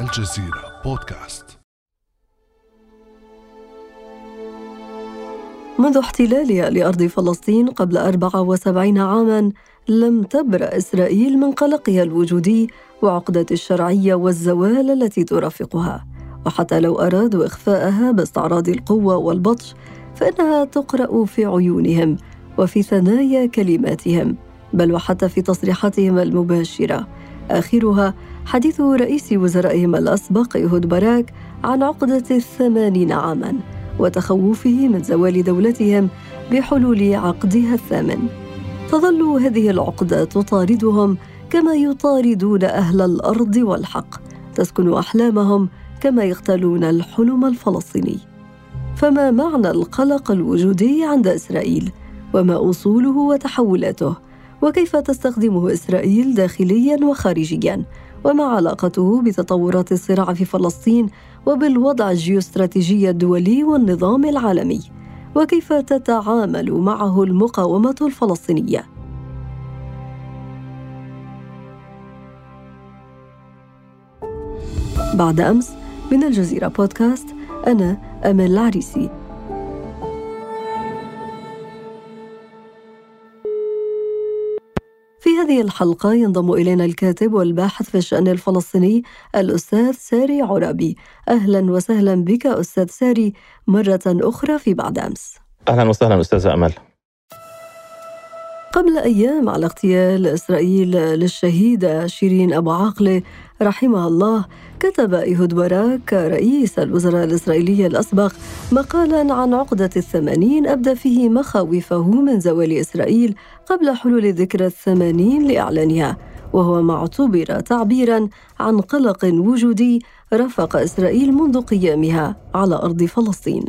الجزيرة بودكاست. منذ احتلالها لأرض فلسطين قبل 74 عاماً لم تبرأ إسرائيل من قلقها الوجودي وعقدة الشرعية والزوال التي ترافقها. وحتى لو أرادوا إخفاءها باستعراض القوة والبطش فإنها تقرأ في عيونهم وفي ثنايا كلماتهم بل وحتى في تصريحاتهم المباشرة. آخرها حديث رئيس وزرائهم الأسبق إيهود باراك عن عقدة الثمانين عاماً وتخوفه من زوال دولتهم بحلول عقدها الثامن. تظل هذه العقدة تطاردهم كما يطاردون أهل الأرض والحق تسكن أحلامهم كما يغتالون الحلم الفلسطيني. فما معنى القلق الوجودي عند إسرائيل؟ وما أصوله وتحولاته؟ وكيف تستخدمه إسرائيل داخليا وخارجيا؟ وما علاقته بتطورات الصراع في فلسطين وبالوضع الجيوستراتيجي الدولي والنظام العالمي وكيف تتعامل معه المقاومة الفلسطينية. بعد أمس من الجزيرة بودكاست أنا أمل العريسي. هذه الحلقة ينضم إلينا الكاتب والباحث في الشأن الفلسطيني الأستاذ ساري عرابي. أهلا وسهلا بك أستاذ ساري مرة أخرى في بعد أمس. أهلا وسهلا أستاذة أمل. قبل أيام على اغتيال إسرائيل للشهيدة شيرين أبو عاقلة رحمها الله كتب إيهود باراك رئيس الوزراء الإسرائيلي الأسبق مقالا عن عقدة الثمانين أبدى فيه مخاوفه من زوال إسرائيل قبل حلول ذكرى الثمانين لإعلانها وهو ما اعتبر تعبيرا عن قلق وجودي رافق إسرائيل منذ قيامها على أرض فلسطين.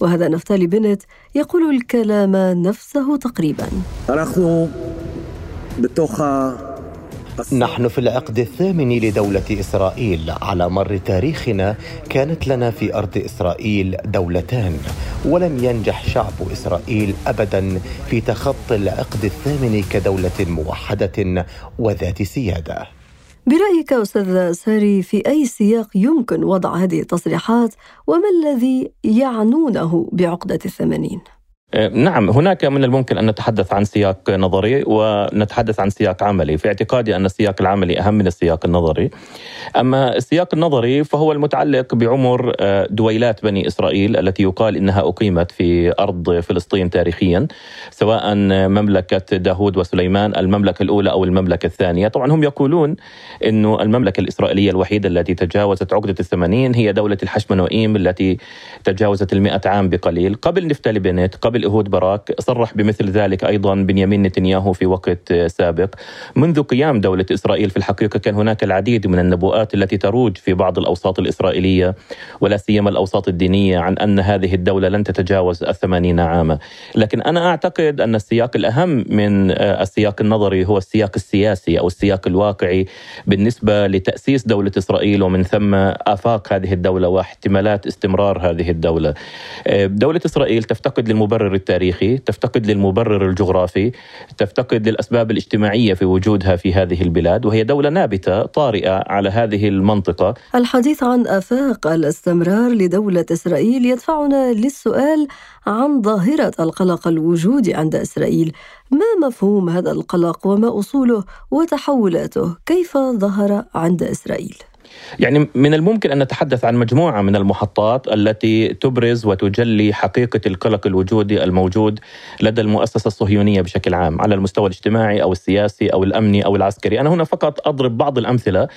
وهذا نفتالي بنت يقول الكلام نفسه تقريبا. نحن نحن في العقد الثامن لدولة إسرائيل. على مر تاريخنا كانت لنا في أرض إسرائيل دولتان ولم ينجح شعب إسرائيل أبدا في تخطي العقد الثامن كدولة موحدة وذات سيادة. برأيك أستاذ ساري في أي سياق يمكن وضع هذه التصريحات وما الذي يعنونه بعقدة الثمانين؟ آه، نعم هناك من الممكن أن نتحدث عن سياق نظري ونتحدث عن سياق عملي، في اعتقادي أن السياق العملي أهم من السياق النظري. أما السياق النظري فهو المتعلق بعمر آه، دويلات بني إسرائيل التي يقال إنها أقيمت في أرض فلسطين تاريخيا سواء مملكة داوود وسليمان المملكة الأولى أو المملكة الثانية، طبعا هم يقولون انه المملكة الإسرائيلية الوحيدة التي تجاوزت عقدة الثمانين هي دولة الحشمنوئيم التي تجاوزت المئة عام بقليل، قبل نفتالي بنت، قبل قبل إهود باراك صرح بمثل ذلك أيضا بنيامين نتنياهو في وقت سابق. منذ قيام دولة إسرائيل في الحقيقة كان هناك العديد من النبوءات التي تروج في بعض الأوساط الإسرائيلية ولا سيما الأوساط الدينية عن أن هذه الدولة لن تتجاوز الثمانين عاما. لكن أنا أعتقد أن السياق الأهم من السياق النظري هو السياق السياسي أو السياق الواقعي بالنسبة لتأسيس دولة إسرائيل ومن ثم آفاق هذه الدولة واحتمالات استمرار هذه الدولة. دولة إسرائيل تفتقد للمبرر المبرر التاريخي تفتقد للمبرر الجغرافي تفتقد للأسباب الاجتماعية في وجودها في هذه البلاد وهي دولة نابتة طارئة على هذه المنطقة. الحديث عن آفاق الاستمرار لدولة إسرائيل يدفعنا للسؤال عن ظاهرة القلق الوجودي عند إسرائيل. ما مفهوم هذا القلق وما أصوله وتحولاته؟ كيف ظهر عند إسرائيل؟ يعني من الممكن أن نتحدث عن مجموعة من المحطات التي تبرز وتجلي حقيقة القلق الوجودي الموجود لدى المؤسسة الصهيونية بشكل عام على المستوى الاجتماعي أو السياسي أو الأمني أو العسكري، أنا هنا فقط أضرب بعض الأمثلة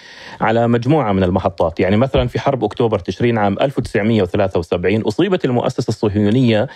على مجموعة من المحطات، يعني مثلا في حرب أكتوبر تشرين عام 1973 أصيبت المؤسسة الصهيونية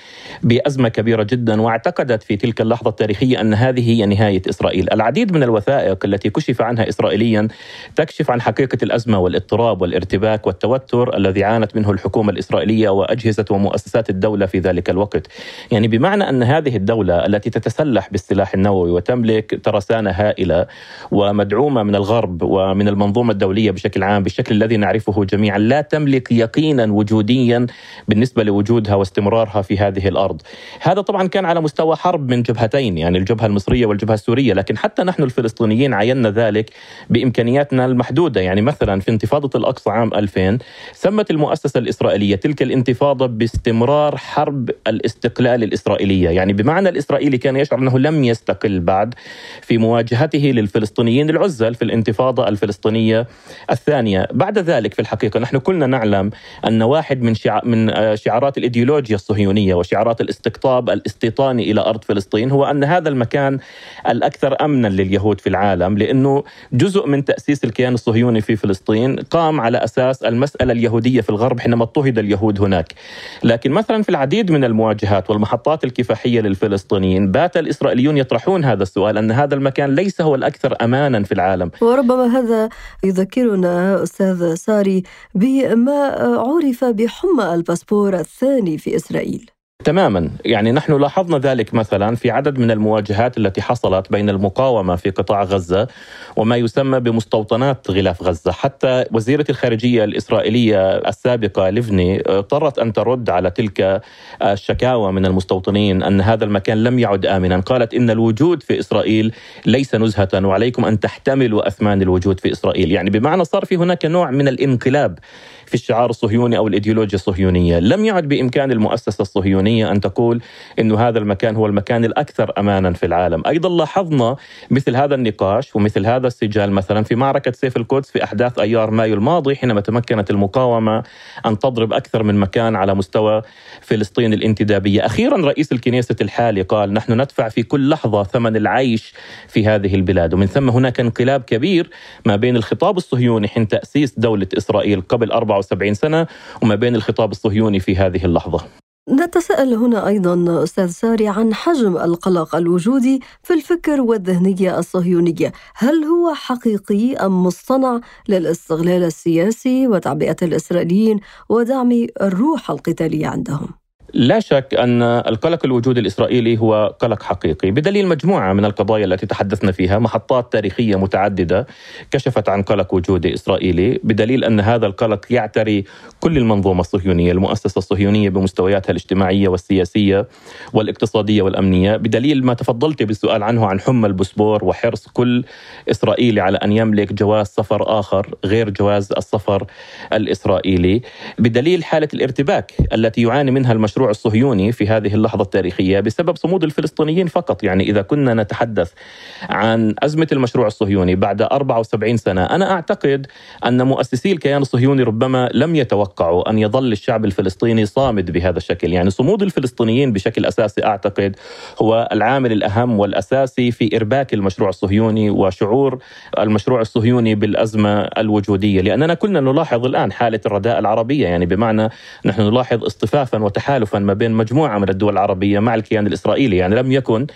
بأزمة كبيرة جدا واعتقدت في تلك اللحظة التاريخية أن هذه هي نهاية إسرائيل، العديد من الوثائق التي كشف عنها اسرائيليا تكشف عن حقيقة الأزمة والاضطراب والارتباك والتوتر الذي عانت منه الحكومة الإسرائيلية وأجهزة ومؤسسات الدولة في ذلك الوقت. يعني بمعنى أن هذه الدولة التي تتسلح بالسلاح النووي وتملك ترسانه هائلة ومدعومة من الغرب ومن المنظومة الدولية بشكل عام بالشكل الذي نعرفه جميعا لا تملك يقينا وجوديا بالنسبة لوجودها واستمرارها في هذه الأرض. هذا طبعا كان على مستوى حرب من جبهتين يعني الجبهة المصرية والجبهة السورية، لكن حتى نحن الفلسطينيين عينا ذلك بإمكانياتنا المحدودة يعني مثلا في انتفاضة الأقصى عام 2000 سمت المؤسسة الإسرائيلية تلك الانتفاضة باستمرار حرب الاستقلال الإسرائيلية. يعني بمعنى الإسرائيلي كان يشعر أنه لم يستقل بعد في مواجهته للفلسطينيين العزل في الانتفاضة الفلسطينية الثانية. بعد ذلك في الحقيقة نحن كلنا نعلم أن واحد من من شعارات الإيديولوجيا الصهيونية وشعارات الاستقطاب الاستيطاني إلى أرض فلسطين هو أن هذا المكان الأكثر أمنا لليهود في العالم لأنه جزء من تأسيس الكيان الصهيوني في فلسطين قام على أساس المسألة اليهودية في الغرب حينما اضطهد اليهود هناك. لكن مثلا في العديد من المواجهات والمحطات الكفاحية للفلسطينيين بات الإسرائيليون يطرحون هذا السؤال أن هذا المكان ليس هو الأكثر أمانا في العالم. وربما هذا يذكرنا أستاذ ساري بما عرف بحمى الباسبور الثاني في إسرائيل. تماما. يعني نحن لاحظنا ذلك مثلا في عدد من المواجهات التي حصلت بين المقاومة في قطاع غزة وما يسمى بمستوطنات غلاف غزة. حتى وزيرة الخارجية الإسرائيلية السابقة ليفني اضطرت أن ترد على تلك الشكاوى من المستوطنين أن هذا المكان لم يعد آمنا. قالت إن الوجود في إسرائيل ليس نزهة وعليكم أن تحتملوا أثمان الوجود في إسرائيل. يعني بمعنى صار في هناك نوع من الانقلاب في الشعار الصهيوني أو الإيديولوجيا الصهيونية، لم يعد بإمكان المؤسسة الصهيونية أن تقول إنه هذا المكان هو المكان الأكثر أمانا في العالم، أيضا لاحظنا مثل هذا النقاش ومثل هذا السجال مثلا في معركة سيف القدس في أحداث أيار مايو الماضي حينما تمكنت المقاومة أن تضرب أكثر من مكان على مستوى فلسطين الانتدابية، أخيرا رئيس الكنيسة الحالي قال نحن ندفع في كل لحظة ثمن العيش في هذه البلاد، ومن ثم هناك انقلاب كبير ما بين الخطاب الصهيوني حين تأسيس دولة إسرائيل قبل 74 سنة وما بين الخطاب الصهيوني في هذه اللحظة نتساءل هنا أيضا أستاذ ساري عن حجم القلق الوجودي في الفكر والذهنية الصهيونية، هل هو حقيقي أم مصطنع للاستغلال السياسي وتعبئة الإسرائيليين ودعم الروح القتالية عندهم؟ لا شك أن القلق الوجودي الإسرائيلي هو قلق حقيقي. بدليل مجموعة من القضايا التي تحدثنا فيها محطات تاريخية متعددة كشفت عن قلق وجودي إسرائيلي. بدليل أن هذا القلق يعتري كل المنظومة الصهيونية المؤسسة الصهيونية بمستوياتها الاجتماعية والسياسية والاقتصادية والأمنية. بدليل ما تفضلت بالسؤال عنه عن حمى البسبور وحرص كل إسرائيلي على أن يملك جواز سفر آخر غير جواز السفر الإسرائيلي. بدليل حالة الارتباك التي يعاني منها المشروع المشروع الصهيوني في هذه اللحظة التاريخية بسبب صمود الفلسطينيين فقط. يعني إذا كنا نتحدث عن أزمة المشروع الصهيوني بعد 74 سنة أنا أعتقد أن مؤسسي الكيان الصهيوني ربما لم يتوقعوا أن يظل الشعب الفلسطيني صامد بهذا الشكل. يعني صمود الفلسطينيين بشكل أساسي أعتقد هو العامل الأهم والأساسي في إرباك المشروع الصهيوني وشعور المشروع الصهيوني بالأزمة الوجودية. لأننا كنا نلاحظ الآن حالة الرداء العربية. يعني بمعنى نحن نلاحظ اصطفافا وتحالفا ما بين مجموعة من الدول العربية مع الكيان الإسرائيلي. يعني لم يكن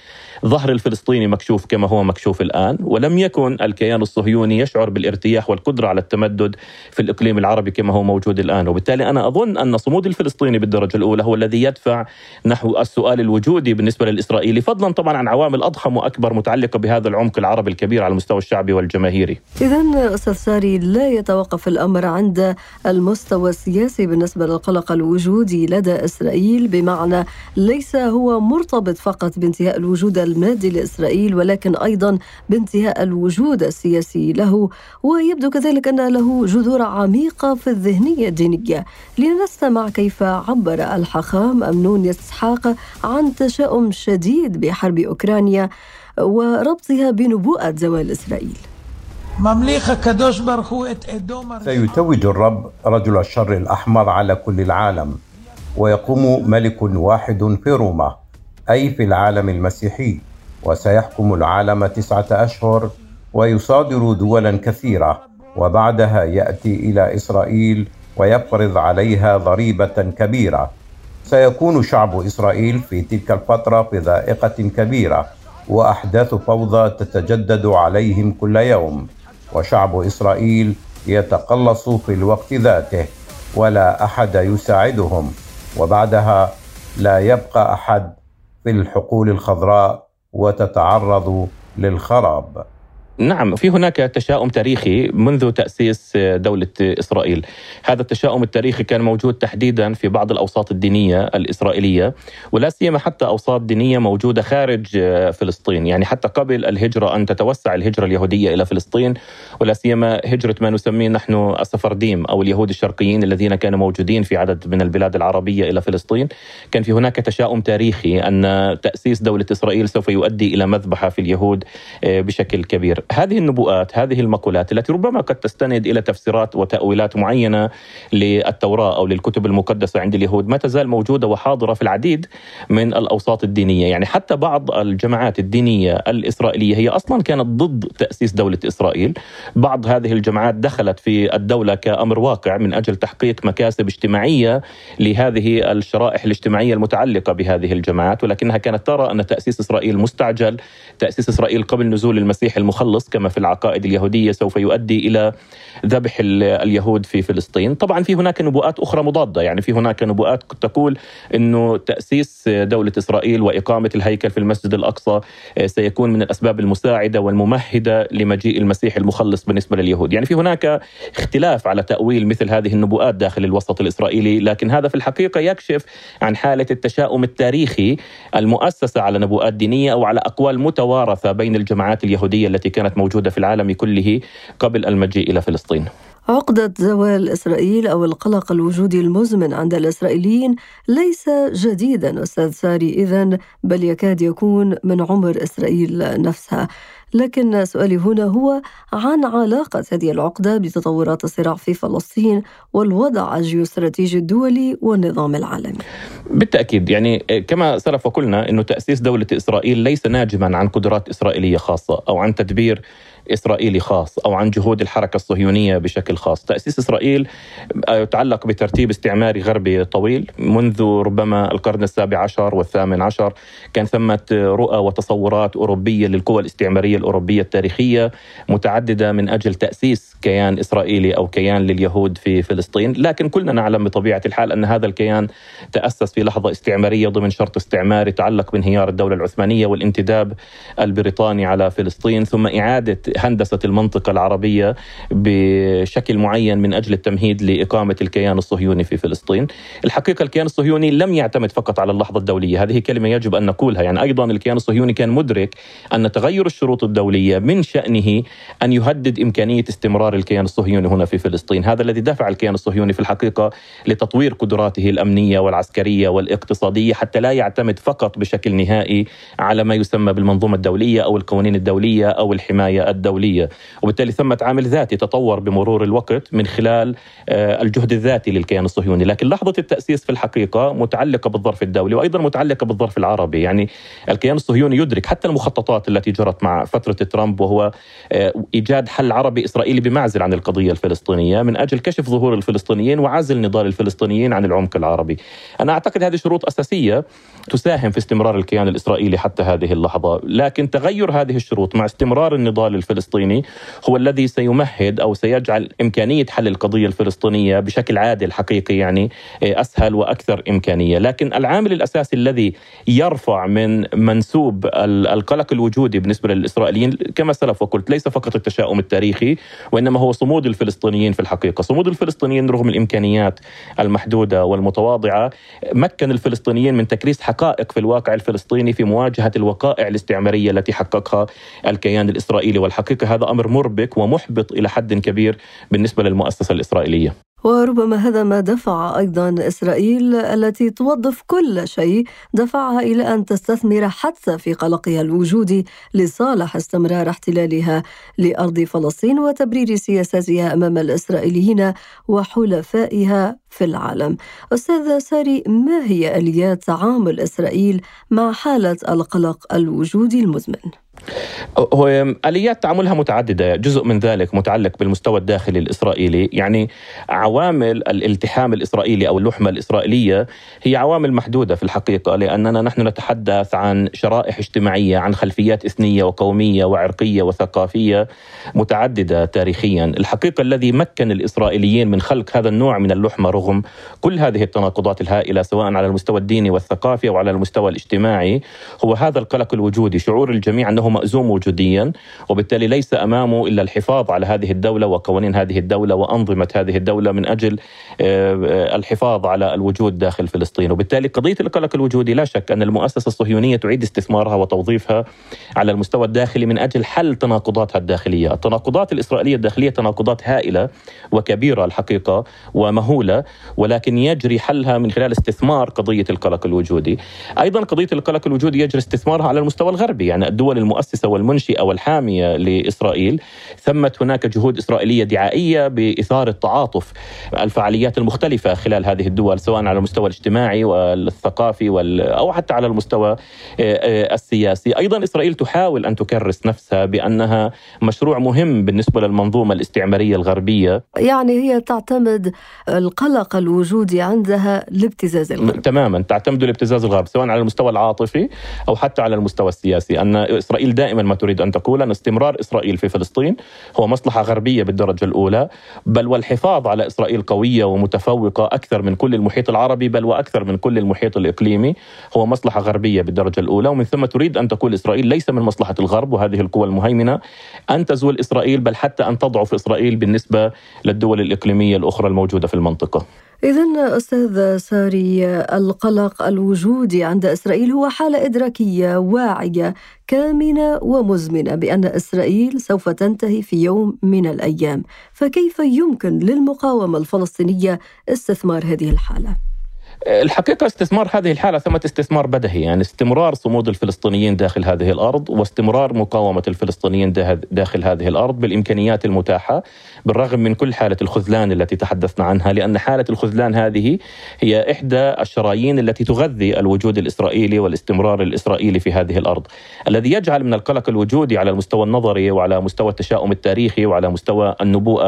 ظهر الفلسطيني مكشوف كما هو مكشوف الآن ولم يكن الكيان الصهيوني يشعر بالارتياح والقدرة على التمدد في الإقليم العربي كما هو موجود الآن وبالتالي أنا أظن أن صمود الفلسطيني بالدرجة الأولى هو الذي يدفع نحو السؤال الوجودي بالنسبة للإسرائيلي فضلا طبعا عن عوامل أضخم وأكبر متعلقة بهذا العمق العربي الكبير على المستوى الشعبي والجماهيري. اذا أستاذ ساري لا يتوقف الأمر عند المستوى السياسي بالنسبة للقلق الوجودي لدى إسرائيل بمعنى ليس هو مرتبط فقط بانتهاء الوجود المادي لإسرائيل ولكن أيضا بانتهاء الوجود السياسي له. ويبدو كذلك أن له جذور عميقة في الذهنية الدينية. لنستمع كيف عبر الحاخام أمنون يسحاق عن تشاؤم شديد بحرب أوكرانيا وربطها بنبوءة زوال إسرائيل. سيتوج الرب رجل الشر الأحمر على كل العالم ويقوم ملك واحد في روما. أي في العالم المسيحي وسيحكم العالم تسعة أشهر ويصادر دولا كثيرة وبعدها يأتي إلى إسرائيل ويفرض عليها ضريبة كبيرة. سيكون شعب إسرائيل في تلك الفترة في ذائقة كبيرة وأحداث فوضى تتجدد عليهم كل يوم. وشعب إسرائيل يتقلص في الوقت ذاته ولا أحد يساعدهم. وبعدها لا يبقى أحد الحقول الخضراء وتتعرض للخراب. نعم في هناك تشاؤم تاريخي منذ تأسيس دولة إسرائيل. هذا التشاؤم التاريخي كان موجود تحديدا في بعض الأوساط الدينية الإسرائيلية ولا سيما حتى أوساط دينية موجودة خارج فلسطين. يعني حتى قبل الهجرة أن تتوسع الهجرة اليهودية إلى فلسطين ولا سيما هجرة ما نسميه نحن السفرديم أو اليهود الشرقيين الذين كانوا موجودين في عدد من البلاد العربية إلى فلسطين. كان في هناك تشاؤم تاريخي أن تأسيس دولة إسرائيل سوف يؤدي إلى مذبحة في اليهود بشكل كبير. هذه النبوءات هذه المقولات التي ربما قد تستند إلى تفسيرات وتأويلات معينة للتوراة أو للكتب المقدسة عند اليهود ما تزال موجودة وحاضرة في العديد من الأوساط الدينية، يعني حتى بعض الجماعات الدينية الإسرائيلية هي أصلا كانت ضد تأسيس دولة إسرائيل، بعض هذه الجماعات دخلت في الدولة كأمر واقع من أجل تحقيق مكاسب اجتماعية لهذه الشرائح الاجتماعية المتعلقة بهذه الجماعات، ولكنها كانت ترى أن تأسيس إسرائيل مستعجل، تأسيس إسرائيل قبل نزول المسيح المخلص الخلص كما في العقائد اليهودية سوف يؤدي إلى ذبح اليهود في فلسطين، طبعا في هناك نبوءات أخرى مضادة، يعني في هناك نبوءات تقول إنه تأسيس دولة إسرائيل وإقامة الهيكل في المسجد الأقصى سيكون من الأسباب المساعدة والممهدة لمجيء المسيح المخلص بالنسبة لليهود، يعني في هناك اختلاف على تأويل مثل هذه النبوءات داخل الوسط الإسرائيلي، لكن هذا في الحقيقة يكشف عن حالة التشاؤم التاريخي المؤسسة على نبوءات دينية أو على أقوال متوارثة بين الجماعات اليهودية التي كانت كانت موجودة في العالم كله قبل المجيء إلى فلسطين. عقدة زوال إسرائيل أو القلق الوجودي المزمن عند الإسرائيليين ليس جديدا أستاذ ساري إذن بل يكاد يكون من عمر إسرائيل نفسها. لكن سؤالي هنا هو عن علاقة هذه العقدة بتطورات الصراع في فلسطين والوضع الجيوستراتيجي الدولي والنظام العالمي. بالتأكيد يعني كما سلف وقلنا أنه تأسيس دولة إسرائيل ليس ناجما عن قدرات إسرائيلية خاصة أو عن تدبير إسرائيلي خاص أو عن جهود الحركة الصهيونية بشكل خاص. تأسيس إسرائيل يتعلق بترتيب استعماري غربي طويل منذ ربما القرن السابع عشر والثامن عشر. كان ثمة رؤى وتصورات أوروبية للقوى الاستعمارية الأوروبية التاريخية متعددة من أجل تأسيس كيان إسرائيلي أو كيان لليهود في فلسطين لكن كلنا نعلم بطبيعة الحال أن هذا الكيان تأسس في لحظة استعمارية ضمن شرط استعماري يتعلق بانهيار الدولة العثمانية والانتداب البريطاني على فلسطين ثم إعادة هندسة المنطقة العربية بشكل معين من أجل التمهيد لإقامة الكيان الصهيوني في فلسطين. الحقيقة الكيان الصهيوني لم يعتمد فقط على اللحظة الدولية، هذه كلمة يجب أن نقولها، يعني أيضا الكيان الصهيوني كان مدرك أن تغير الشروط الدولية من شأنه أن يهدد إمكانية استمرار الكيان الصهيوني هنا في فلسطين، هذا الذي دفع الكيان الصهيوني في الحقيقة لتطوير قدراته الأمنية والعسكرية والاقتصادية حتى لا يعتمد فقط بشكل نهائي على ما يسمى بالمنظومة الدولية أو القوانين الدولية أو الحماية الدولية. الدولية وبالتالي ثمة عامل ذاتي تطور بمرور الوقت من خلال آه، الجهد الذاتي للكيان الصهيوني. لكن لحظة التأسيس في الحقيقة متعلقة بالظرف الدولي وأيضا متعلقة بالظرف العربي. يعني الكيان الصهيوني يدرك حتى المخططات التي جرت مع فترة ترامب وهو آه، إيجاد حل عربي إسرائيلي بمعزل عن القضية الفلسطينية من أجل كشف ظهور الفلسطينيين وعزل نضال الفلسطينيين عن العمق العربي. أنا أعتقد هذه شروط أساسية تساهم في استمرار الكيان الإسرائيلي حتى هذه اللحظة. لكن تغير هذه الشروط مع استمرار النضال الفلسطيني هو الذي سيمهد أو سيجعل إمكانية حل القضية الفلسطينية بشكل عادل حقيقي يعني آه، أسهل وأكثر إمكانية، لكن العامل الأساسي الذي يرفع من منسوب القلق الوجودي بالنسبة للإسرائيليين كما سلف وقلت ليس فقط التشاؤم التاريخي وإنما هو صمود الفلسطينيين في الحقيقة، صمود الفلسطينيين رغم الإمكانيات المحدودة والمتواضعة مكن الفلسطينيين من تكريس حقائق في الواقع الفلسطيني في مواجهة الوقائع الاستعمارية التي حققها الكيان الإسرائيلي والحقيقة الحقيقة هذا أمر مربك ومحبط إلى حد كبير بالنسبة للمؤسسة الإسرائيلية. وربما هذا ما دفع أيضا إسرائيل التي توظف كل شيء دفعها إلى أن تستثمر حتى في قلقها الوجودي لصالح استمرار احتلالها لأرض فلسطين وتبرير سياساتها أمام الإسرائيليين وحلفائها في العالم. أستاذ ساري ما هي آليات تعامل إسرائيل مع حالة القلق الوجودي المزمن؟ هو آليات تعاملها متعددة، جزء من ذلك متعلق بالمستوى الداخلي الإسرائيلي، يعني عوامل الالتحام الإسرائيلي أو اللحمة الإسرائيلية هي عوامل محدودة في الحقيقة لأننا نحن نتحدث عن شرائح اجتماعية، عن خلفيات إثنية وقومية وعرقية وثقافية متعددة تاريخيا، الحقيقة الذي مكن الإسرائيليين من خلق هذا النوع من اللحمة رغم كل هذه التناقضات الهائلة سواء على المستوى الديني والثقافي أو على المستوى الاجتماعي هو هذا القلق الوجودي. شعور الجميع أنه مأزوم وجوديا وبالتالي ليس أمامه إلا الحفاظ على هذه الدولة وقوانين هذه الدولة وأنظمة هذه الدولة من أجل آه، الحفاظ على الوجود داخل فلسطين. وبالتالي قضية القلق الوجودي لا شك أن المؤسسة الصهيونية تعيد استثمارها وتوظيفها على المستوى الداخلي من أجل حل تناقضاتها الداخلية، التناقضات الإسرائيلية الداخلية تناقضات هائلة وكبيرة الحقيقة ومهولة ولكن يجري حلها من خلال استثمار قضية القلق الوجودي. أيضا قضية القلق الوجودي يجري استثمارها على المستوى الغربي، يعني الدول المؤسسة والمنشئة والحامية لإسرائيل ثمت هناك جهود إسرائيلية دعائية باثاره تعاطف الفعاليات المختلفة خلال هذه الدول سواء على المستوى الاجتماعي والثقافي وال أو حتى على المستوى آه، آه، السياسي، أيضا إسرائيل تحاول أن تكرس نفسها بأنها مشروع مهم بالنسبة للمنظومة الاستعمارية الغربية. يعني هي تعتمد القلق الوجودي عندها لابتزاز الغرب. تماما تعتمد الابتزاز الغرب سواء على المستوى العاطفي أو حتى على المستوى السياسي، أن إسرائيل دائما ما تريد أن تقول أن استمرار إسرائيل في فلسطين هو مصلحة غربية بالدرجة الأولى، بل والحفاظ على إسرائيل قوية ومتفوقة أكثر من كل المحيط العربي بل وأكثر من كل المحيط الإقليمي هو مصلحة غربية بالدرجة الأولى ومن ثم تريد أن تقول إسرائيل ليس من مصلحة الغرب وهذه القوى المهيمنة أن تزول إسرائيل بل حتى أن تضعف إسرائيل بالنسبة للدول الإقليمية الأخرى الموجودة في المنطقة. إذا أستاذ ساري القلق الوجودي عند إسرائيل هو حالة إدراكية واعية كامنة ومزمنة بأن إسرائيل سوف تنتهي في يوم من الأيام، فكيف يمكن للمقاومة الفلسطينية استثمار هذه الحالة؟ الحقيقة استثمار هذه الحالة ثمة استثمار بدهي يعني استمرار صمود الفلسطينيين داخل هذه الأرض واستمرار مقاومة الفلسطينيين داخل هذه الأرض بالإمكانيات المتاحة بالرغم من كل حالة الخذلان التي تحدثنا عنها لأن حالة الخذلان هذه هي إحدى الشرايين التي تغذي الوجود الإسرائيلي والاستمرار الإسرائيلي في هذه الأرض. الذي يجعل من القلق الوجودي على المستوى النظري وعلى مستوى التشاؤم التاريخي وعلى مستوى النبوءة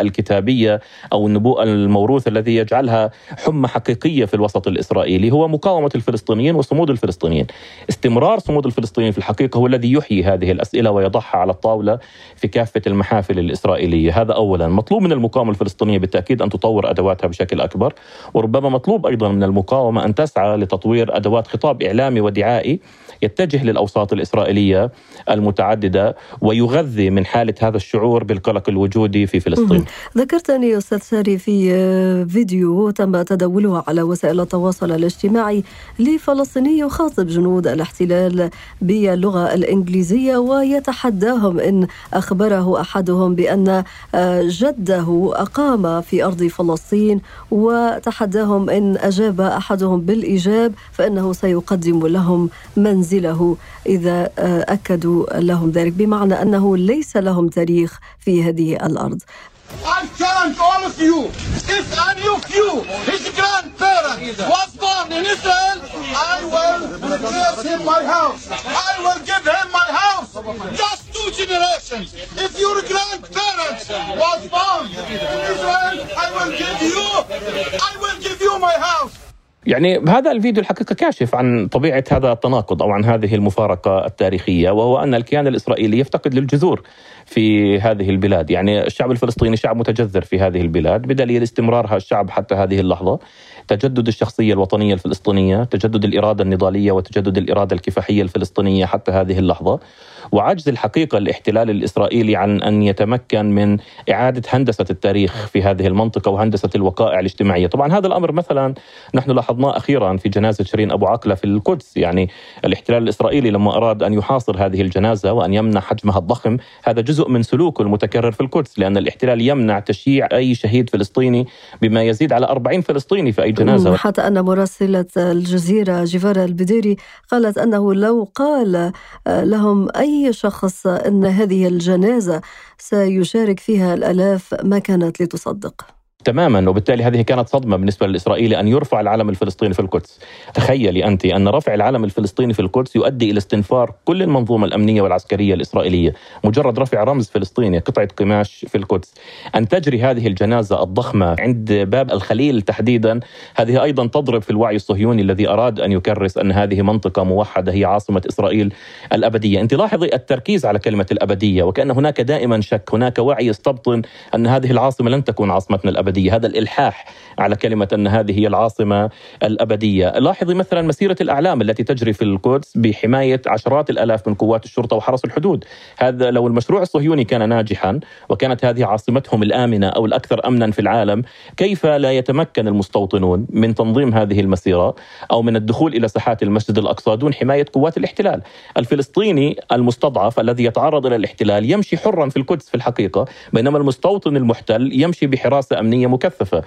الكتابية أو النبوءة الموروثة الذي يجعلها حمى حقيقية في الوسط الإسرائيلي هو مقاومة الفلسطينيين وصمود الفلسطينيين. استمرار صمود الفلسطينيين في الحقيقة هو الذي يحيي هذه الأسئلة ويضعها على الطاولة في كافة المحافل الإسرائيلية. هذا اولا. مطلوب من المقاومة الفلسطينية بالتأكيد أن تطور أدواتها بشكل أكبر وربما مطلوب أيضا من المقاومة أن تسعى لتطوير أدوات خطاب إعلامي ودعائي يتجه للأوساط الإسرائيلية المتعددة ويغذي من حالة هذا الشعور بالقلق الوجودي في فلسطين. ذكرتني أستاذ ساري في فيديو تم تداوله على وسائل التواصل الاجتماعي لفلسطيني يخاطب جنود الاحتلال باللغة الإنجليزية ويتحداهم إن أخبره أحدهم بأن جده أقام في أرض فلسطين وتحداهم إن أجاب أحدهم بالإيجاب فإنه سيقدم لهم منزل منزله إذا آه، أكدوا لهم ذلك بمعنى أنه ليس لهم تاريخ في هذه الأرض. I challenge all of you, if any of you, his grandparent, was born in Israel, I will give him my house. I will give him my house. Just two generations. If your grandparents was born in Israel, I will give you, I will give you my house. يعني هذا الفيديو الحقيقة كاشف عن طبيعة هذا التناقض أو عن هذه المفارقة التاريخية وهو أن الكيان الإسرائيلي يفتقد للجذور في هذه البلاد. يعني الشعب الفلسطيني شعب متجذر في هذه البلاد بدليل استمرارها الشعب حتى هذه اللحظة. تجدد الشخصية الوطنية الفلسطينية تجدد الإرادة النضالية وتجدد الإرادة الكفاحية الفلسطينية حتى هذه اللحظة. وعجز الحقيقة الاحتلال الإسرائيلي عن أن يتمكن من إعادة هندسة التاريخ في هذه المنطقة وهندسة الوقائع الاجتماعية. طبعا هذا الأمر مثلا نحن لاحظناه أخيرا في جنازة شيرين أبو عقلة في القدس. يعني الاحتلال الإسرائيلي لما أراد أن يحاصر هذه الجنازة وأن يمنع حجمها الضخم هذا جزء من سلوكه المتكرر في القدس لأن الاحتلال يمنع تشييع أي شهيد فلسطيني بما يزيد على 40 فلسطيني في أي جنازة. حتى أن مراسلة الجزيرة جيفارا البديري قالت أنه لو قال لهم أي شخص أن هذه الجنازة سيشارك فيها الآلاف ما كانت لتصدق. تماما وبالتالي هذه كانت صدمة بالنسبة للإسرائيلي أن يرفع العلم الفلسطيني في القدس. تخيلي أنت أن رفع العلم الفلسطيني في القدس يؤدي إلى استنفار كل المنظومة الأمنية والعسكرية الإسرائيلية مجرد رفع رمز فلسطيني قطعة قماش في القدس. أن تجري هذه الجنازة الضخمة عند باب الخليل تحديدا هذه أيضا تضرب في الوعي الصهيوني الذي أراد أن يكرس أن هذه منطقة موحدة هي عاصمة إسرائيل الأبدية. أنت لاحظي التركيز على كلمة الأبدية وكأن هناك دائما شك هناك وعي يستبطن أن هذه العاصمة لن تكون عاصمتنا الأبدية. الأبدية هذا الإلحاح على كلمة أن هذه هي العاصمة الأبدية. لاحظي مثلا مسيرة الأعلام التي تجري في القدس بحماية عشرات الألاف من قوات الشرطة وحرس الحدود. هذا لو المشروع الصهيوني كان ناجحا وكانت هذه عاصمتهم الآمنة أو الأكثر أمنا في العالم كيف لا يتمكن المستوطنون من تنظيم هذه المسيرة أو من الدخول إلى ساحات المسجد الأقصى دون حماية قوات الاحتلال؟ الفلسطيني المستضعف الذي يتعرض إلى الاحتلال يمشي حرا في القدس في الحقيقة بينما المستوطن المحتل يمشي بحراسة أمنية مكثفة.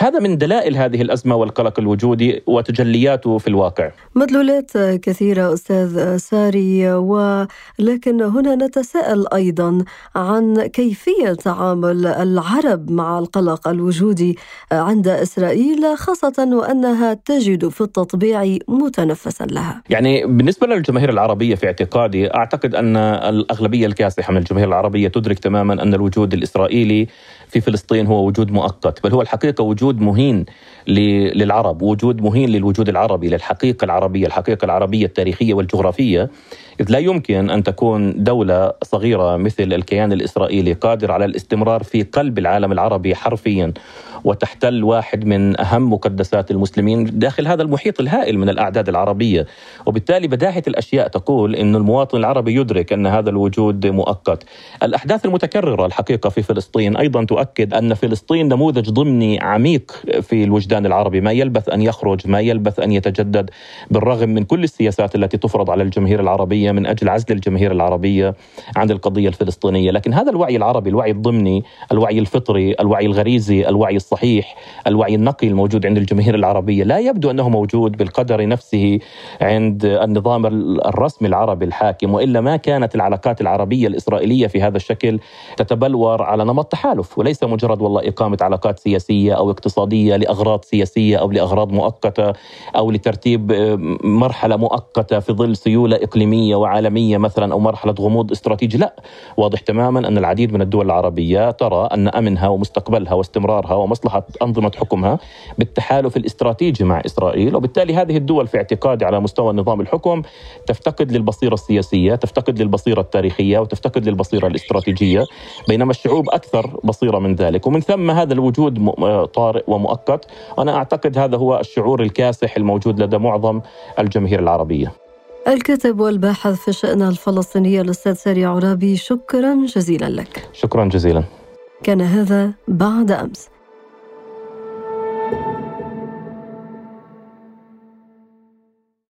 هذا من دلائل هذه الأزمة والقلق الوجودي وتجلياته في الواقع. مدلولات كثيرة أستاذ ساري ولكن هنا نتساءل أيضا عن كيفية تعامل العرب مع القلق الوجودي عند إسرائيل خاصة وأنها تجد في التطبيع متنفسا لها. يعني بالنسبة للجماهير العربية في اعتقادي أعتقد أن الأغلبية الكاسحة من الجماهير العربية تدرك تماما أن الوجود الإسرائيلي في فلسطين هو وجود مؤقت بل هو الحقيقة وجود مهين للعرب وجود مهين للوجود العربي للحقيقة العربية الحقيقة العربية التاريخية والجغرافية. إذ لا يمكن أن تكون دولة صغيرة مثل الكيان الإسرائيلي قادر على الاستمرار في قلب العالم العربي حرفيا وتحتل واحد من أهم مقدسات المسلمين داخل هذا المحيط الهائل من الأعداد العربية. وبالتالي بداهة الأشياء تقول أن المواطن العربي يدرك أن هذا الوجود مؤقت. الأحداث المتكررة الحقيقة في فلسطين أيضا تؤكد أن فلسطين نموذج ضمني عميق في الوجدان العربي. ما يلبث أن يخرج ما يلبث أن يتجدد بالرغم من كل السياسات التي تفرض على الجماهير العربية من أجل عزل الجماهير العربية عن القضية الفلسطينية. لكن هذا الوعي العربي الوعي الضمني الوعي الفطري الوعي الغريزي الوعي الصحيح الوعي النقي الموجود عند الجماهير العربية لا يبدو أنه موجود بالقدر نفسه عند النظام الرسمي العربي الحاكم وإلا ما كانت العلاقات العربية الإسرائيلية في هذا الشكل تتبلور على نمط تحالف. وليس مجرد والله إقامة علاقات سياسية أو اقتصادية لأغراض سياسية أو لأغراض مؤقتة أو لترتيب مرحلة مؤقتة في ظل سيولة إقليمية وعالمية مثلا أو مرحلة غموض استراتيجي. لا واضح تماما أن العديد من الدول العربية ترى أن أمنها ومستقبلها واستمرارها ومصلحة أنظمة حكمها بالتحالف الاستراتيجي مع إسرائيل وبالتالي هذه الدول في اعتقادي على مستوى نظام الحكم تفتقد للبصيرة السياسية تفتقد للبصيرة التاريخية وتفتقد للبصيرة الاستراتيجية بينما الشعوب أكثر بصيرة من ذلك. ومن ثم هذا الوجود طارئ ومؤقت. أنا أعتقد هذا هو الشعور الكاسح الموجود لدى معظم الجماهير العربية. الكاتب والباحث في الشأن الفلسطيني الأستاذ ساري عرابي شكرا جزيلا لك. شكرا جزيلا. كان هذا بعد أمس.